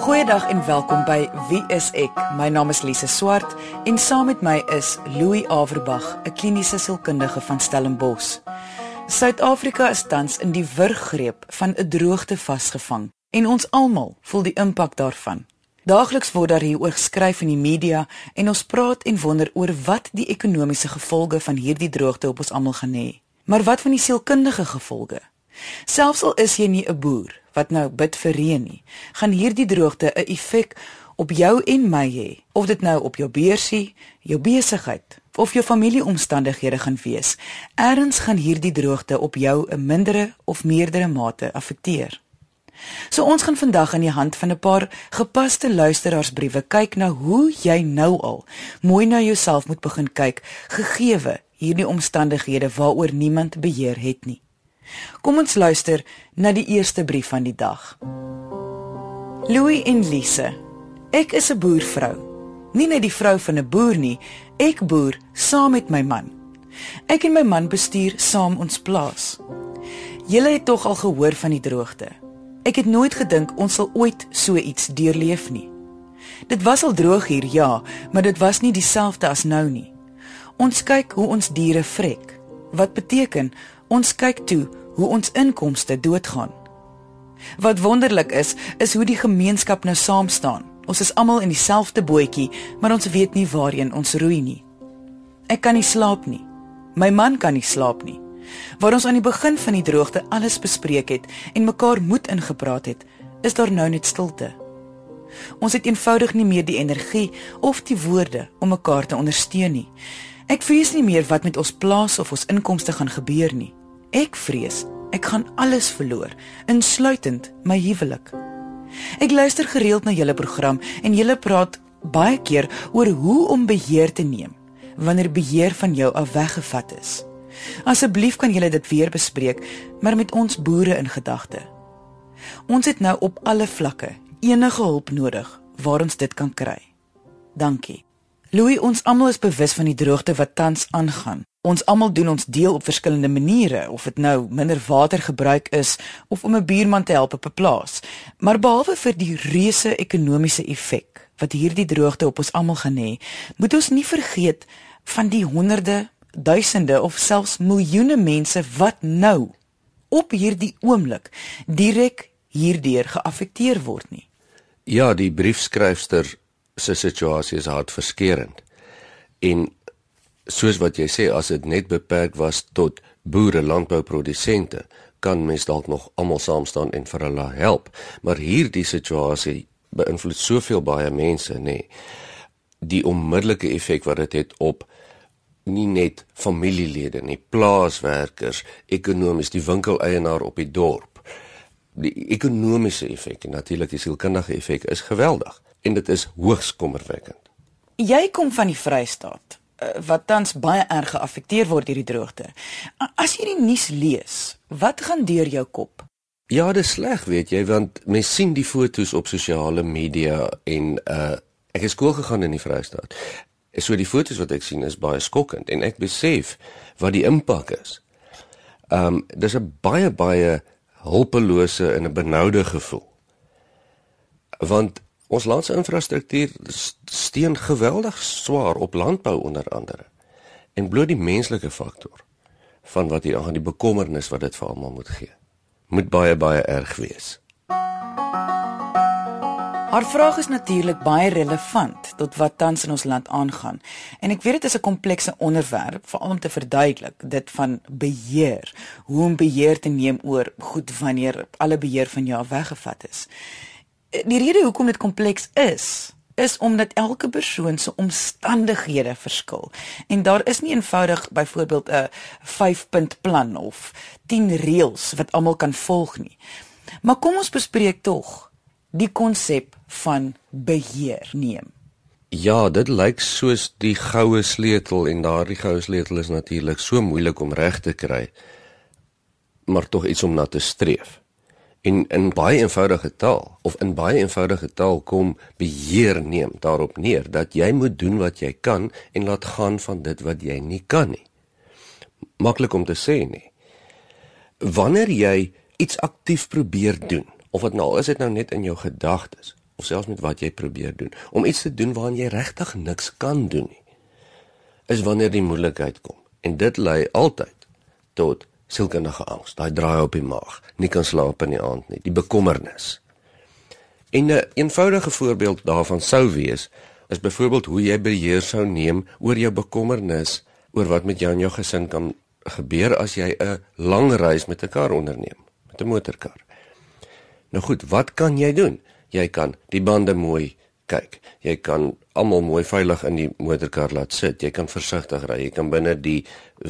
Goeiedag en welkom by Wie is ek? My naam is Lise Swart en saam met my is Louis Averbag, 'n kliniese sielkundige van Stellenbosch. Suid-Afrika is tans in die wurggreep van 'n droogte vasgevang en ons almal voel die impak daarvan. Daagliks word daar hieroor geskryf in die media en ons praat en wonder oor wat die ekonomiese gevolge van hierdie droogte op ons almal gaan hê. Maar wat van die sielkundige gevolge? Selfs al is jy nie 'n boer wat nou bid vir reën nie, gaan hierdie droogte 'n effek op jou en my hê. Of dit nou op jou beursie, jou besigheid of jou familieomstandighede gaan wees, erns gaan hierdie droogte op jou 'n mindere of meerdere mate affekteer. So ons gaan vandag aan die hand van 'n paar gepaste luisteraarsbriewe kyk na hoe jy nou al mooi na jouself moet begin kyk gegeewe hierdie omstandighede waaroor niemand beheer het nie. Kom ons luister na die eerste brief van die dag. Louis en Lise. Ek is 'n boervrou. Nie net die vrou van 'n boer nie, ek boer saam met my man. Ek en my man bestuur saam ons plaas. Julle het tog al gehoor van die droogte. Ek het nooit gedink ons sal ooit so iets deurleef nie. Dit was al droog hier, ja, maar dit was nie dieselfde as nou nie. Ons kyk hoe ons diere vrek. Wat beteken ons kyk toe hoe ons inkomste doodgaan. Wat wonderlik is, is hoe die gemeenskap nou saam staan. Ons is almal in dieselfde bootjie, maar ons weet nie waarheen ons roei nie. Ek kan nie slaap nie. My man kan nie slaap nie. Waar ons aan die begin van die droogte alles bespreek het en mekaar moed ingepraat het, is daar nou net stilte. Ons het eenvoudig nie meer die energie of die woorde om mekaar te ondersteun nie. Ek vrees nie meer wat met ons plaas of ons inkomste gaan gebeur nie. Ek vrees ek gaan alles verloor, insluitend my huwelik. Ek luister gereeld na julle program en julle praat baie keer oor hoe om beheer te neem wanneer beheer van jou af weggevat is. Asseblief kan julle dit weer bespreek, maar met ons boere in gedagte. Ons het nou op alle vlakke enige hulp nodig waar ons dit kan kry. Dankie. Louis, ons almal is bewus van die droogte wat tans aangaan. Ons almal doen ons deel op verskillende maniere, of dit nou minder water gebruik is of om 'n buurman te help op 'n plaas. Maar behalwe vir die reuse ekonomiese effek wat hierdie droogte op ons almal gaan hê, moet ons nie vergeet van die honderde, duisende of selfs miljoene mense wat nou op hierdie oomblik direk hierdeur geaffekteer word nie. Ja, die briefskryfster se situasie is hartverskeurende. En soos wat jy sê as dit net beperk was tot boere landbouprodusente kan mens dalk nog almal saam staan en vir hulle help. Maar hierdie situasie beïnvloed soveel baie mense nê. Nee. die onmiddellike effek wat dit het op nie net familielede nie plaaswerkers ekonomies die winkeleienaar op die dorp. Die ekonomiese effek en natuurlik die sielkundige effek is geweldig en dit is hoogs kommerwekkend. Jy kom van die Vrystaat wat tans baie erg geaffekteer word deur die droogte. As jy die nuus lees, wat gaan deur jou kop? Ja, dit is sleg, weet jy, want mens sien die foto's op sosiale media en uh ek het skool gegaan in die Vrystaat. So die foto's wat ek sien is baie skokkend en ek besef wat die impak is. Um dis 'n baie baie hulpelose en 'n benoude gevoel. Want Ons land se infrastruktuur steun geweldig swaar op landbou onder andere. En bloot die menslike faktor van wat hier aan die bekommernis wat dit vir almal moet gee. Moet baie baie erg wees. Haar vraag is natuurlik baie relevant tot wat tans in ons land aangaan. En ek weet dit is 'n komplekse onderwerp, veral om te verduidelik dit van beheer, hoe om beheer te neem oor goed wanneer alle beheer van jou weggevat is die rede hoekom dit kompleks is is omdat elke persoon se omstandighede verskil en daar is nie eenvoudig byvoorbeeld 'n 5-punt plan of 10 reëls wat almal kan volg nie. Maar kom ons bespreek tog die konsep van beheer neem. Ja, dit lyk soos die goue sleutel en daardie goue sleutel is natuurlik so moeilik om reg te kry. Maar tog iets om na te streef. En in baie eenvoudige taal of in baie eenvoudige taal kom beheer neem daarop neer dat jy moet doen wat jy kan en laat gaan van dit wat jy nie kan nie. Maklik om te sê nie. Wanneer jy iets aktief probeer doen of wat nou is dit nou net in jou gedagtes of selfs met wat jy probeer doen. Om iets te doen waaraan jy regtig niks kan doen nie. Is wanneer die moeilikheid kom. En dit lei altyd tot sielkundige angs, daai draai op die maag, nie kan slaap in die aand nie, die bekommernis. En 'n eenvoudige voorbeeld daarvan sou wees is byvoorbeeld hoe jy beheer sou neem oor jou bekommernis oor wat met jou en jou gesin kan gebeur as jy 'n lang reis met 'n kar onderneem, met 'n motorkar. Nou goed, wat kan jy doen? Jy kan die bande mooi kyk. Jy kan almal mooi veilig in die motorkar laat sit. Jy kan versigtig ry. Jy kan binne die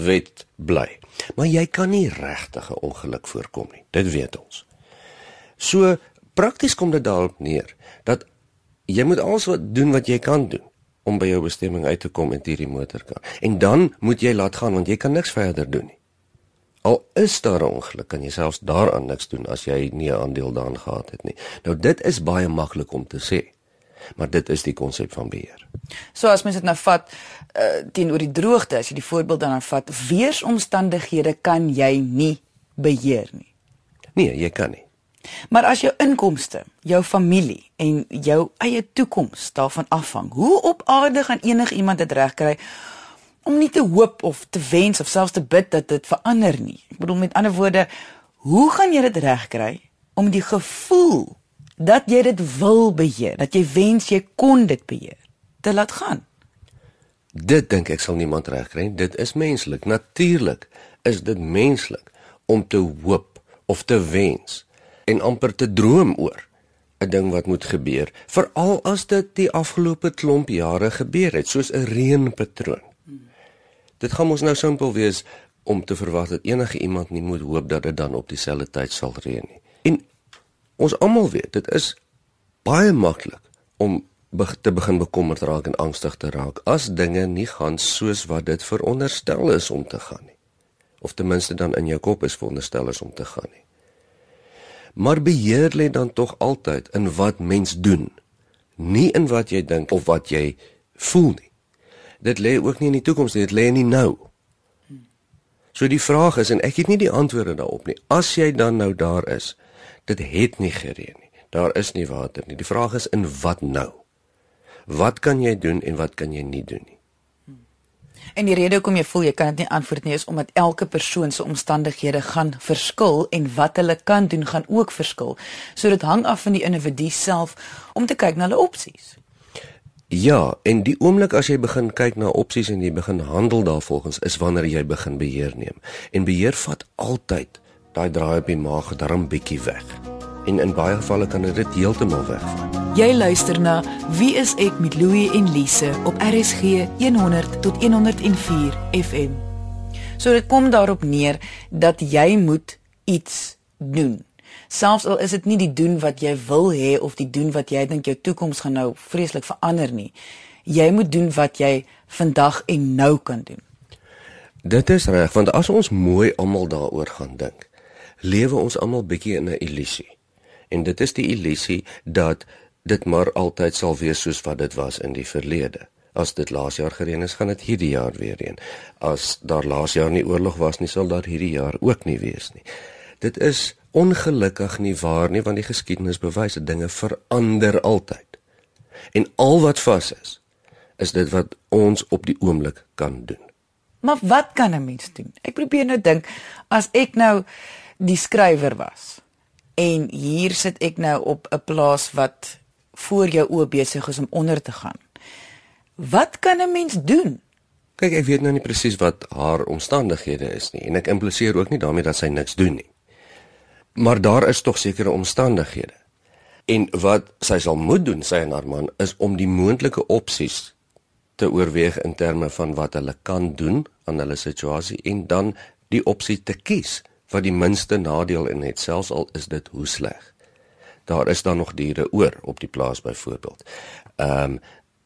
wet bly. Maar jy kan nie regtig 'n ongeluk voorkom nie. Dit weet ons. So prakties kom dit daarop neer dat jy moet alles wat doen wat jy kan doen om by jou bestemming uit te kom in hierdie motorkar. En dan moet jy laat gaan want jy kan niks verder doen nie. Al is daar 'n ongeluk, kan jy selfs daaraan niks doen as jy nie 'n aandeel daarin gehad het nie. Nou dit is baie maklik om te sê. Maar dit is die konsep van beheer. So as mens dit nou vat uh, teenoor die droogte, as jy die voorbeeld dan vat, weeromstandighede kan jy nie beheer nie. Nee, jy kan nie. Maar as jou inkomste, jou familie en jou eie toekoms daarvan afhang, hoe op aarde gaan enigiemand dit regkry om nie te hoop of te wens of selfs te bid dat dit verander nie? Ek bedoel met ander woorde, hoe gaan jy dit regkry om die gevoel dat jy dit wil beheer, dat jy wens jy kon dit beheer, te laat gaan? Dit dink ek sal niemand regkry nie. Dit is menslik. Natuurlik is dit menslik om te hoop of te wens en amper te droom oor 'n ding wat moet gebeur, veral as dit die afgelope klomp jare gebeur het, soos 'n reënpatroon. Dit gaan ons nou simpel wees om te verwag dat enige iemand nie moet hoop dat dit dan op dieselfde tyd sal reën nie. Ons almal weet, dit is baie maklik om te begin bekommerd raak en angstig te raak as dinge nie gaan soos wat dit veronderstel is om te gaan nie. Of ten minste dan in jou kop is veronderstel is om te gaan nie. Maar beheer lê dan tog altyd in wat mens doen, nie in wat jy dink of wat jy voel nie. Dit lê ook nie in die toekoms nie, dit lê in die nou. So die vraag is en ek het nie die antwoorde daarop nie. As jy dan nou daar is, dit het nie gereën nie. Daar is nie water nie. Die vraag is in wat nou? Wat kan jy doen en wat kan jy nie doen nie? En die rede hoekom jy voel jy kan dit nie antwoord nie is omdat elke persoon se omstandighede gaan verskil en wat hulle kan doen gaan ook verskil. So dit hang af van die individu self om te kyk na hulle opsies. Ja, en die oomblik as jy begin kyk na opsies en jy begin handel daarvolgens is wanneer jy begin beheer neem. En beheer vat altyd daai draai op die maag darm bietjie weg. En in baie gevalle kan dit heeltemal wegvat. Jy luister na Wie is ek met Louie en Lise op RSG 100 tot 104 FM. So dit kom daarop neer dat jy moet iets doen. Selfs al is dit nie die doen wat jy wil hê of die doen wat jy dink jou toekoms gaan nou vreeslik verander nie. Jy moet doen wat jy vandag en nou kan doen. Dit is reg want as ons mooi almal daaroor gaan dink, lewe ons almal bietjie in 'n illusie. En dit is die illusie dat dit maar altyd sal wees soos wat dit was in die verlede. As dit laas jaar gereën is, gaan dit hierdie jaar weer reën. As daar laas jaar nie oorlog was nie, sal daar hierdie jaar ook nie wees nie. Dit is ongelukkig nie waar nie, want die geskiedenis bewys dat dinge verander altyd. En al wat vas is, is dit wat ons op die oomblik kan doen. Maar wat kan 'n mens doen? Ek probeer nou dink as ek nou die skrywer was en hier sit ek nou op 'n plaas wat voor jou oë besig is om onder te gaan. Wat kan 'n mens doen? Kyk, ek weet nou nie presies wat haar omstandighede is nie en ek impliseer ook nie daarmee dat sy niks doen nie. Maar daar is tog sekere omstandighede. En wat sy sal moet doen, sy en haar man, is om die moontlike opsies te oorweeg in terme van wat hulle kan doen aan hulle situasie en dan die opsie te kies wat die minste nadeel in het selfs al is dit hoe sleg daar is dan nog diere oor op die plaas byvoorbeeld. Ehm um,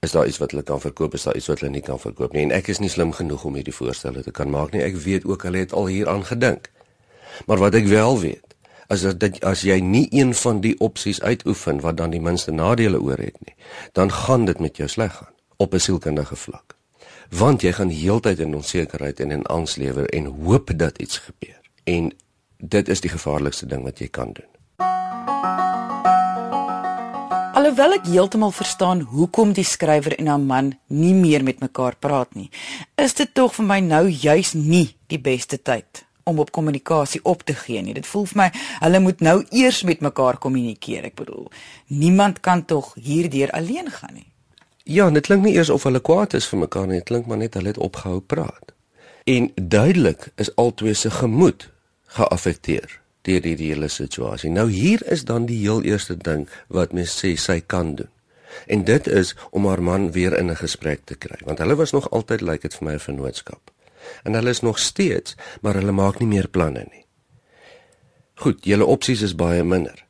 is daar iets wat hulle kan verkoop, is daar iets wat hulle nie kan verkoop nie. En ek is nie slim genoeg om hierdie voorstelle te kan maak nie. Ek weet ook hulle het al hieraan gedink. Maar wat ek wel weet, is dat as jy nie een van die opsies uitoefen wat dan die minste nadele oor het nie, dan gaan dit met jou sleg gaan op 'n sielkundige vlak. Want jy gaan heeltyd in onsekerheid en in angs lewe en hoop dat iets gebeur. En dit is die gevaarlikste ding wat jy kan doen. Alhoewel ek heeltemal verstaan hoekom die skrywer en haar man nie meer met mekaar praat nie, is dit tog vir my nou juis nie die beste tyd om op kommunikasie op te gee nie. Dit voel vir my hulle moet nou eers met mekaar kommunikeer. Ek bedoel, niemand kan tog hierdeur alleen gaan nie. Ja, dit klink nie eers of hulle kwaad is vir mekaar nie, dit klink maar net hulle het opgehou praat. En duidelik is albei se gemoed geaffekteer deur hierdie hele situasie. Nou hier is dan die heel eerste ding wat mens sê sy kan doen. En dit is om haar man weer in 'n gesprek te kry, want hulle was nog altyd lyk like dit vir my 'n vennootskap. En hulle is nog steeds, maar hulle maak nie meer planne nie. Goed, julle opsies is baie minder.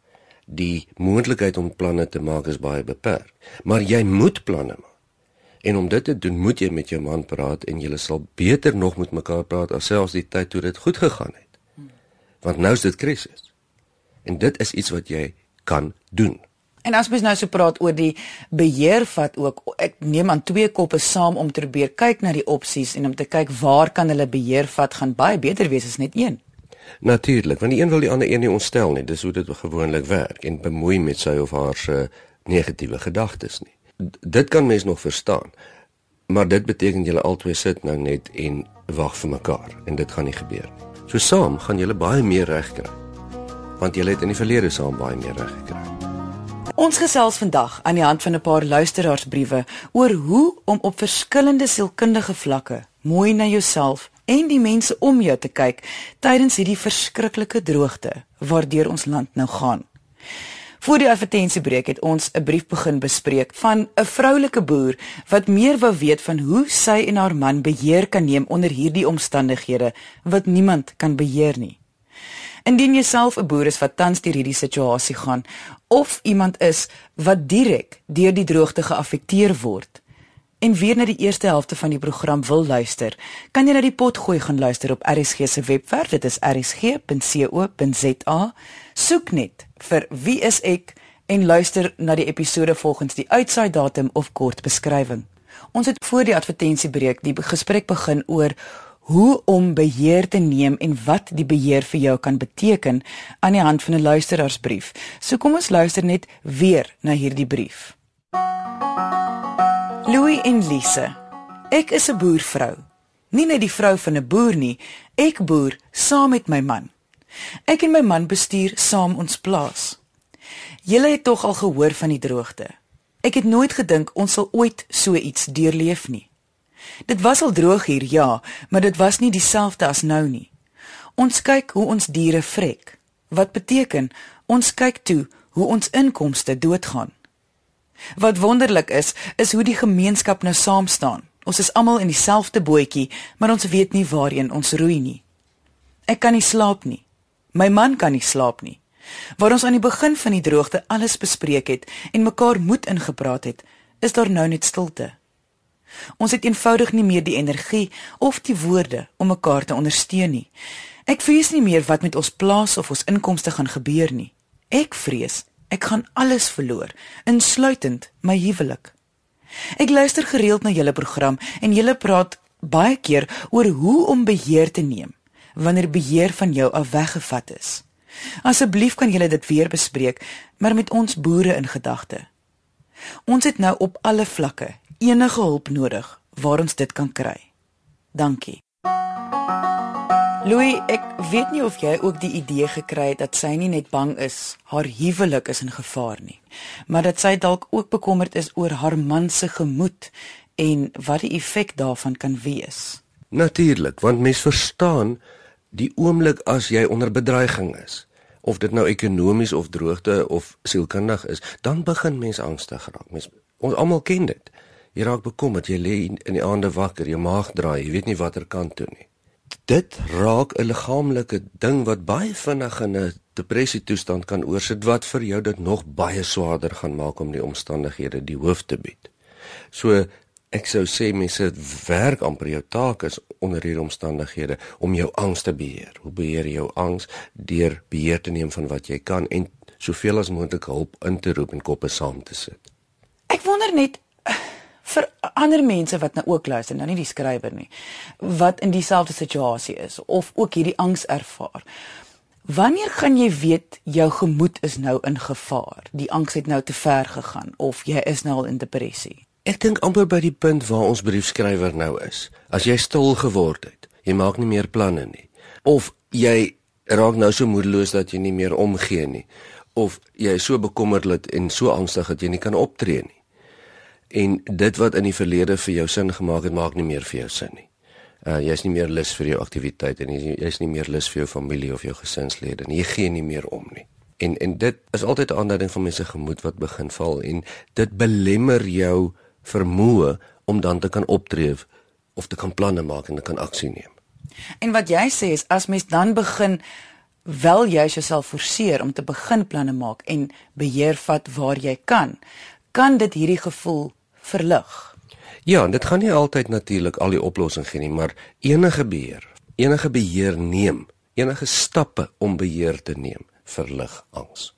Die moontlikheid om planne te maak is baie beperk, maar jy moet planne maak. En om dit te doen, moet jy met jou man praat en julle sal beter nog met mekaar praat as selfs die tyd toe dit goed gegaan het. Want nou is dit krisis. En dit is iets wat jy kan doen. En as mens nou so praat oor die beheer vat ook ek neem aan twee koppe saam om te probeer kyk na die opsies en om te kyk waar kan hulle beheer vat gaan baie beter wees as net een. Natuurlik, want die een wil die ander een nie ontstel nie. Dis hoe dit gewoonlik werk en bemoei met sy of haar se negatiewe gedagtes nie dit kan mens nog verstaan. Maar dit beteken julle albei sit nou net en wag vir mekaar en dit gaan nie gebeur nie. So saam gaan julle baie meer reg kry. Want julle het in die verlede saam baie meer reg gekry. Ons gesels vandag aan die hand van 'n paar luisteraarsbriewe oor hoe om op verskillende sielkundige vlakke mooi na jouself en die mense om jou te kyk tydens hierdie verskriklike droogte waardeur ons land nou gaan. Voor die advertensiebreek het ons 'n brief begin bespreek van 'n vroulike boer wat meer wou weet van hoe sy en haar man beheer kan neem onder hierdie omstandighede wat niemand kan beheer nie. Indien jy self 'n boer is wat tans deur hierdie situasie gaan of iemand is wat direk deur die droogte geaffekteer word en weer na die eerste helfte van die program wil luister, kan jy na die pot gooi gaan luister op RSG se webwerf. Dit is rsg.co.za. Soek net vir Wie is ek en luister na die episode volgens die uitsaai datum of kort beskrywing. Ons het voor die advertensiebreek die gesprek begin oor hoe om beheer te neem en wat die beheer vir jou kan beteken aan die hand van 'n luisteraarsbrief. So kom ons luister net weer na hierdie brief. Louis en Lise. Ek is 'n boervrou. Nie net die vrou van 'n boer nie, ek boer saam met my man. Ek en my man bestuur saam ons plaas. Julle het tog al gehoor van die droogte. Ek het nooit gedink ons sal ooit so iets deurleef nie. Dit was al droog hier, ja, maar dit was nie dieselfde as nou nie. Ons kyk hoe ons diere vrek. Wat beteken ons kyk toe hoe ons inkomste doodgaan. Wat wonderlik is, is hoe die gemeenskap nou saam staan. Ons is almal in dieselfde bootjie, maar ons weet nie waarheen ons roei nie. Ek kan nie slaap nie. My man kan nie slaap nie. Waar ons aan die begin van die droogte alles bespreek het en mekaar moed ingepraat het, is daar nou net stilte. Ons het eenvoudig nie meer die energie of die woorde om mekaar te ondersteun nie. Ek vrees nie meer wat met ons plaas of ons inkomste gaan gebeur nie. Ek vrees ek gaan alles verloor, insluitend my huwelik. Ek luister gereeld na julle program en julle praat baie keer oor hoe om beheer te neem wanneer beheer van jou af weggevat is. Asseblief kan julle dit weer bespreek, maar met ons boere in gedagte. Ons het nou op alle vlakke enige hulp nodig waar ons dit kan kry. Dankie. Louis, ek weet nie of jy ook die idee gekry het dat sy nie net bang is haar huwelik is in gevaar nie, maar dat sy dalk ook bekommerd is oor haar man se gemoed en wat die effek daarvan kan wees. Natuurlik, want mens verstaan die oomblik as jy onder bedreiging is, of dit nou ekonomies of droogte of sielkundig is, dan begin mens angstig raak. Mens ons almal ken dit. Jy raak bekommerd, jy lê in die aande wakker, jou maag draai, jy weet nie watter kant toe nie. Dit raak 'n liggaamlike ding wat baie vinnig in 'n depressie toestand kan oorsit wat vir jou dit nog baie swaarder gaan maak om die omstandighede die hoof te bied. So ek sou sê mense werk amper jou taak is onder hierdie omstandighede om jou angs te beheer. Hoe beheer jy jou angs deur beheer te neem van wat jy kan en soveel as moontlik hulp in te roep en koppe saam te sit. Ek wonder net vir ander mense wat nou ook luister, nou nie die skrywer nie, wat in dieselfde situasie is of ook hierdie angs ervaar. Wanneer gaan jy weet jou gemoed is nou in gevaar? Die angs het nou te ver gegaan of jy is nou al in depressie? Ek dink amper by die punt waar ons briefskrywer nou is. As jy stil geword het, jy maak nie meer planne nie. Of jy raak nou so moedeloos dat jy nie meer omgee nie. Of jy is so bekommerd en so angstig dat jy nie kan optree nie. En dit wat in die verlede vir jou sin gemaak het, maak nie meer vir jou sin nie. Uh jy's nie meer lus vir jou aktiwiteite nie. Jy's nie meer lus vir jou familie of jou gesinslede nie. Jy gee nie meer om nie. En en dit is altyd 'n aanduiding van mense gemoed wat begin val en dit belemmer jou vermoë om dan te kan optree of te kan planne maak en te kan aksie neem. En wat jy sê is as mens dan begin wel jy jouself forceer om te begin planne maak en beheer vat waar jy kan, kan dit hierdie gevoel verlig. Ja, dit gaan nie altyd natuurlik al die oplossing gee nie, maar enige beheer, enige beheer neem, enige stappe om beheer te neem, verlig angs.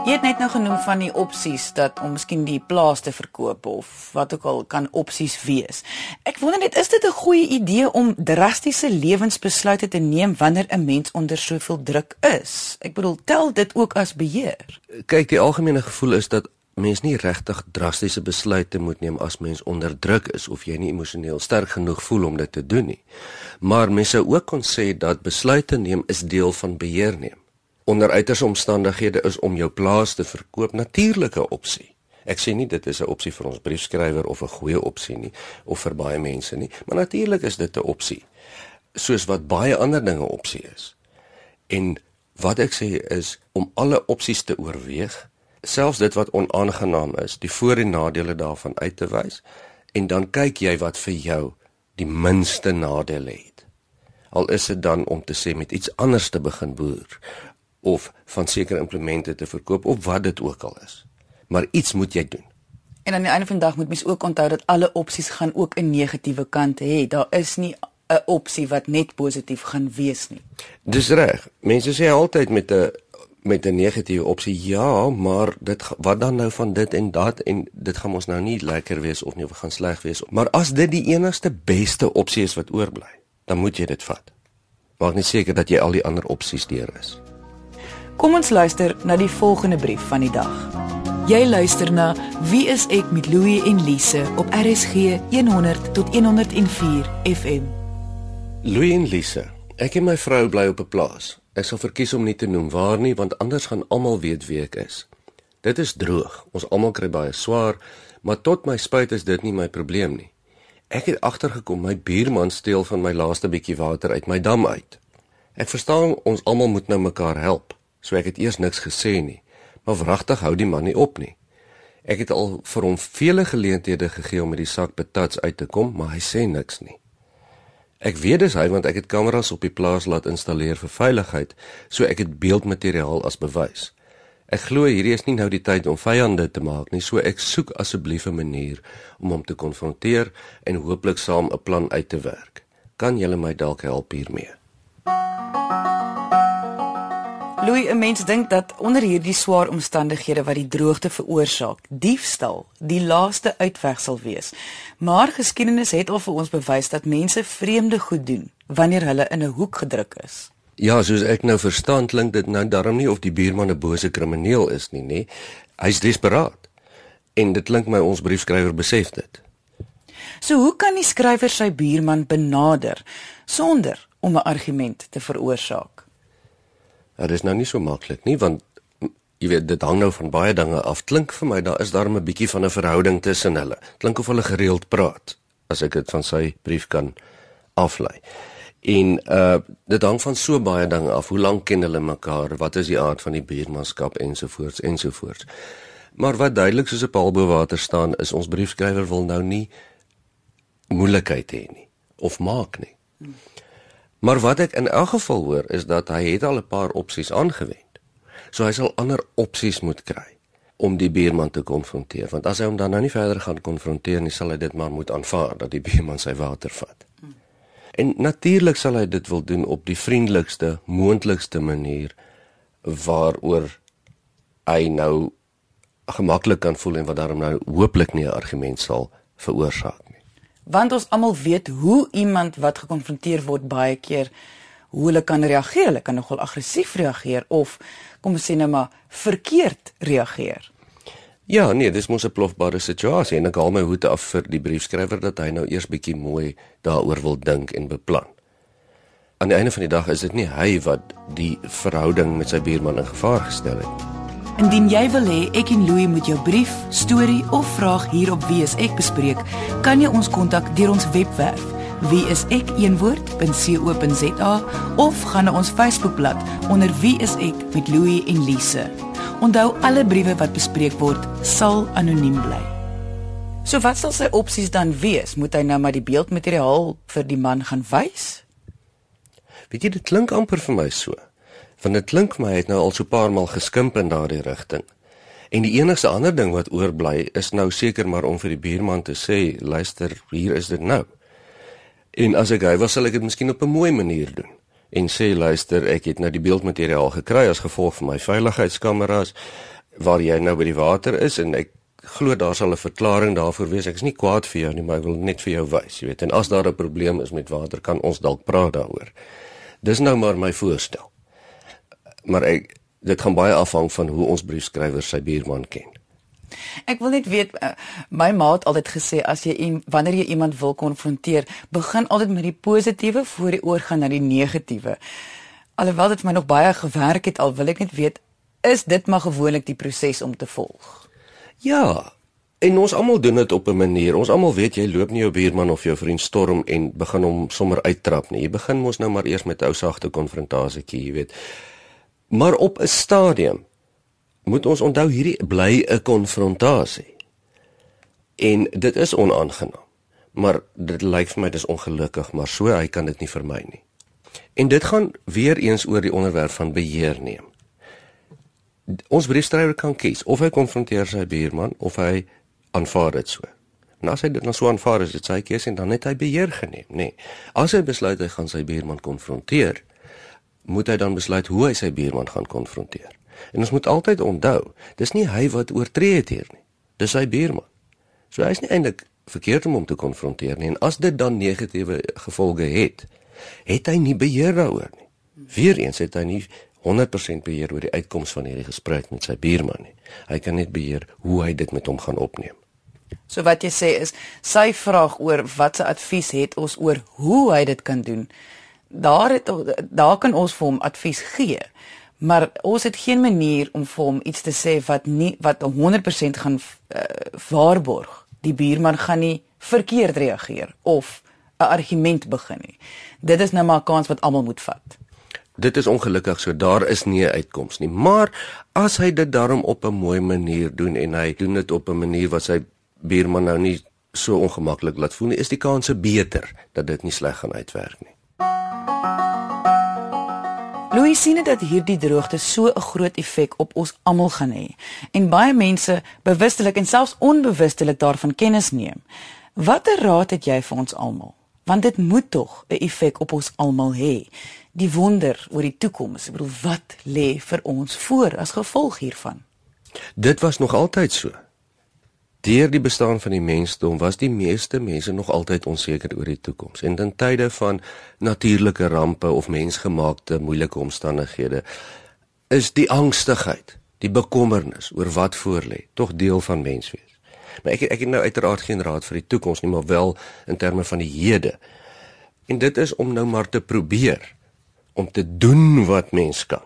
Jy het net nou genoem van die opsies dat om miskien die plaas te verkoop of wat ook al kan opsies wees. Ek wonder net is dit 'n goeie idee om drastiese lewensbesluite te neem wanneer 'n mens onder soveel druk is? Ek bedoel, tel dit ook as beheer? Kyk, die algemene gevoel is dat mens nie regtig drastiese besluite moet neem as mens onder druk is of jy nie emosioneel sterk genoeg voel om dit te doen nie. Maar mens sou ook kon sê dat besluite neem is deel van beheer neem. Onder uiters omstandighede is om jou plaas te verkoop natuurlike opsie. Ek sê nie dit is 'n opsie vir ons briefskrywer of 'n goeie opsie nie of vir baie mense nie, maar natuurlik is dit 'n opsie. Soos wat baie ander dinge opsie is. En wat ek sê is om alle opsies te oorweeg selfs dit wat onaangenaam is, die voor en nadele daarvan uit te wys en dan kyk jy wat vir jou die minste nadele het. Al is dit dan om te sê met iets anders te begin boer of van sekere implemente te verkoop of wat dit ook al is. Maar iets moet jy doen. En aan die einde van die dag moet mens ook onthou dat alle opsies gaan ook 'n negatiewe kant hê. Daar is nie 'n opsie wat net positief gaan wees nie. Dis reg. Mense sê altyd met 'n met 'n negatiewe opsie ja, maar dit wat dan nou van dit en dat en dit gaan ons nou nie lekker wees of nie of gaan sleg wees. Maar as dit die enigste beste opsie is wat oorbly, dan moet jy dit vat. Maak net seker dat jy al die ander opsies deur is. Kom ons luister na die volgende brief van die dag. Jy luister na Wie is ek met Louie en Lise op RSG 100 tot 104 FM. Louie en Lise, ek en my vrou bly op 'n plaas. Ek sal verkies om nie te noem waar nie want anders gaan almal weet wie ek is. Dit is droog. Ons almal kry baie swaar, maar tot my spyt is dit nie my probleem nie. Ek het agtergekom my buurman steel van my laaste bietjie water uit my dam uit. Ek verstaan ons almal moet nou mekaar help. So ek het eers niks gesê nie, maar wragtig hou die man nie op nie. Ek het al vir hom vele geleenthede gegee om met die sak patats uit te kom, maar hy sê niks nie. Ek weet dis hy want ek het kameras op die plaas laat installeer vir veiligheid, so ek het beeldmateriaal as bewys. Ek glo hierdie is nie nou die tyd om vyande te maak nie, so ek soek asseblief 'n manier om hom te konfronteer en hooplik saam 'n plan uit te werk. Kan julle my dalk help hiermee? Louis, 'n mens dink dat onder hierdie swaar omstandighede wat die droogte veroorsaak, diefstal die laaste uitweg sal wees. Maar geskiedenis het al vir ons bewys dat mense vreemde goed doen wanneer hulle in 'n hoek gedruk is. Ja, soos ek nou verstaan, klink dit nou darm nie of die buurman 'n bose krimineel is nie, nê? Hy's desperaat. En dit klink my ons briefskrywer besef dit. So hoe kan die skrywer sy buurman benader sonder om 'n argument te veroorsaak? Dit is nou nie so maklik nie want jy weet dit hang nou van baie dinge af. Klink vir my daar is daar 'n bietjie van 'n verhouding tussen hulle. Klink of hulle gereeld praat as ek dit van sy brief kan aflei. En uh dit hang van so baie dinge af. Hoe lank ken hulle mekaar? Wat is die aard van die buurmanskap ensovoorts ensovoorts. Maar wat duidelik soos 'n paal bo water staan is ons briefskrywer wil nou nie moeilikheid hê nie of maak nie. Maar wat ek in elk geval hoor is dat hy het al 'n paar opsies aangewend. So hy sal ander opsies moet kry om die buurman te konfronteer, want as hy hom dan nou nie verder gaan konfronteer nie, sal hy dit maar moet aanvaar dat die buurman sy water vat. En natuurlik sal hy dit wil doen op die vriendelikste, moontlikste manier waaroor hy nou gemaklik kan voel en wat daarom nou hooplik nie 'n argument sal veroorsaak want ons almal weet hoe iemand wat gekonfronteer word baie keer hoe hulle kan reageer. Hulle kan nogal aggressief reageer of kom ons sê nou maar verkeerd reageer. Ja, nee, dis mos 'n plofbare situasie en ek haal my hoed af vir die briefskrywer dat hy nou eers bietjie mooi daaroor wil dink en beplan. Aan die einde van die dag is dit nie hy wat die verhouding met sy buurman in gevaar gestel het nie. Indien jy wil hê ek en Louie moet jou brief, storie of vraag hier op Wie is ek bespreek, kan jy ons kontak deur ons webwerf wieisek.co.za of gaan na ons Facebookblad onder Wie is ek met Louie en Lise. Onthou alle briewe wat bespreek word sal anoniem bly. So wat sal sy opsies dan wees? Moet hy nou maar die beeldmateriaal vir die man gaan wys? Weet jy dit klink amper vir my so. Want dit klink my het nou al so 'n paar maal geskimp in daardie rigting. En die enigste ander ding wat oorbly is nou seker maar om vir die buurman te sê, luister, hier is dit nou. En as ek hy was, sal ek dit miskien op 'n mooi manier doen. En sê, luister, ek het nou die beeldmateriaal gekry as gevolg van my veiligheidskameras waar jy nou by die water is en ek glo daar sal 'n verklaring daarvoor wees. Ek is nie kwaad vir jou nie, maar ek wil net vir jou wys, jy weet. En as daar 'n probleem is met water, kan ons dalk praat daaroor. Dis nou maar my voorstel maar ek dit gaan baie afhang van hoe ons briefskrywer sy buurman ken. Ek wil net weet uh, my ma het altyd gesê as jy wanneer jy iemand wil konfronteer, begin altyd met die positiewe voor jy oorgaan na die negatiewe. Alhoewel dit my nog baie gewerk het, al wil ek net weet is dit maar gewoonlik die proses om te volg. Ja, en ons almal doen dit op 'n manier. Ons almal weet jy loop nie jou buurman of jou vriend storm en begin hom sommer uittrap nie. Jy begin mos nou maar eers met ou sagte konfrontasietjie, jy weet. Maar op 'n stadium moet ons onthou hierdie bly 'n konfrontasie. En dit is onaangenaam. Maar dit lyk vir my dis ongelukkig, maar so hy kan dit nie vermy nie. En dit gaan weer eens oor die onderwerp van beheer neem. Ons briefskrywer kan kies of hy konfronteer sy buurman of hy aanvaar dit so. En as hy dit dan so aanvaar, is dit sy keuse en dan het hy beheer geneem, nê. Nee. As hy besluit hy gaan sy buurman konfronteer, moet hy dan besluit hoe hy sy buurman gaan konfronteer. En ons moet altyd onthou, dis nie hy wat oortree het hier nie. Dis sy buurman. So hy is nie eintlik verkeerd om hom te konfronteer nie. En as dit dan negatiewe gevolge het, het hy nie beheer daaroor nie. Weereens het hy nie 100% beheer oor die uitkoms van hierdie gesprek met sy buurman nie. Hy kan net beheer hoe hy dit met hom gaan opneem. So wat jy sê is sy vraag oor wat se advies het ons oor hoe hy dit kan doen daar het daar kan ons vir hom advies gee. Maar ons het geen manier om vir hom iets te sê wat nie wat 100% gaan uh, waarborg. Die buurman gaan nie verkeerd reageer of 'n argument begin nie. Dit is nou maar 'n kans wat almal moet vat. Dit is ongelukkig so daar is nie 'n uitkoms nie. Maar as hy dit daarom op 'n mooi manier doen en hy doen dit op 'n manier wat sy buurman nou nie so ongemaklik laat voel nie, is die kanse beter dat dit nie sleg gaan uitwerk nie. Louis sien dat hierdie droogte so 'n groot effek op ons almal gaan hê en baie mense bewustelik en selfs onbewustelik daarvan kennis neem. Watter raad het jy vir ons almal? Want dit moet tog 'n effek op ons almal hê. Die wonder oor die toekoms, ek bedoel wat lê vir ons voor as gevolg hiervan? Dit was nog altyd so. Deur die bestaan van die mensdom was die meeste mense nog altyd onseker oor die toekoms. En in tye van natuurlike rampe of mensgemaakte moeilike omstandighede is die angstigheid, die bekommernis oor wat voorlê, tog deel van menswees. Maar ek ek het nou uiteraard geen raad vir die toekoms nie, maar wel in terme van die hede. En dit is om nou maar te probeer om te doen wat mens kan.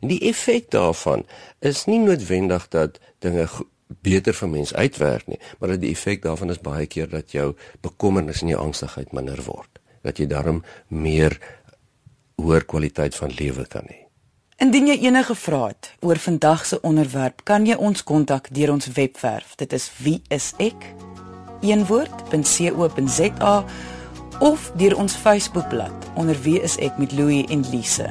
En die effek daarvan is nie noodwendig dat dinge beter vir mens uitwerk nie, maar dat die effek daarvan is baie keer dat jou bekommernis en jou angstigheid minder word, dat jy daarom meer hoër kwaliteit van lewe kan hê. Indien jy enige vrae het oor vandag se onderwerp, kan jy ons kontak deur ons webwerf. Dit is wie is ek? eenwoord.co.za of deur ons Facebookblad onder wie is ek met Louie en Lise.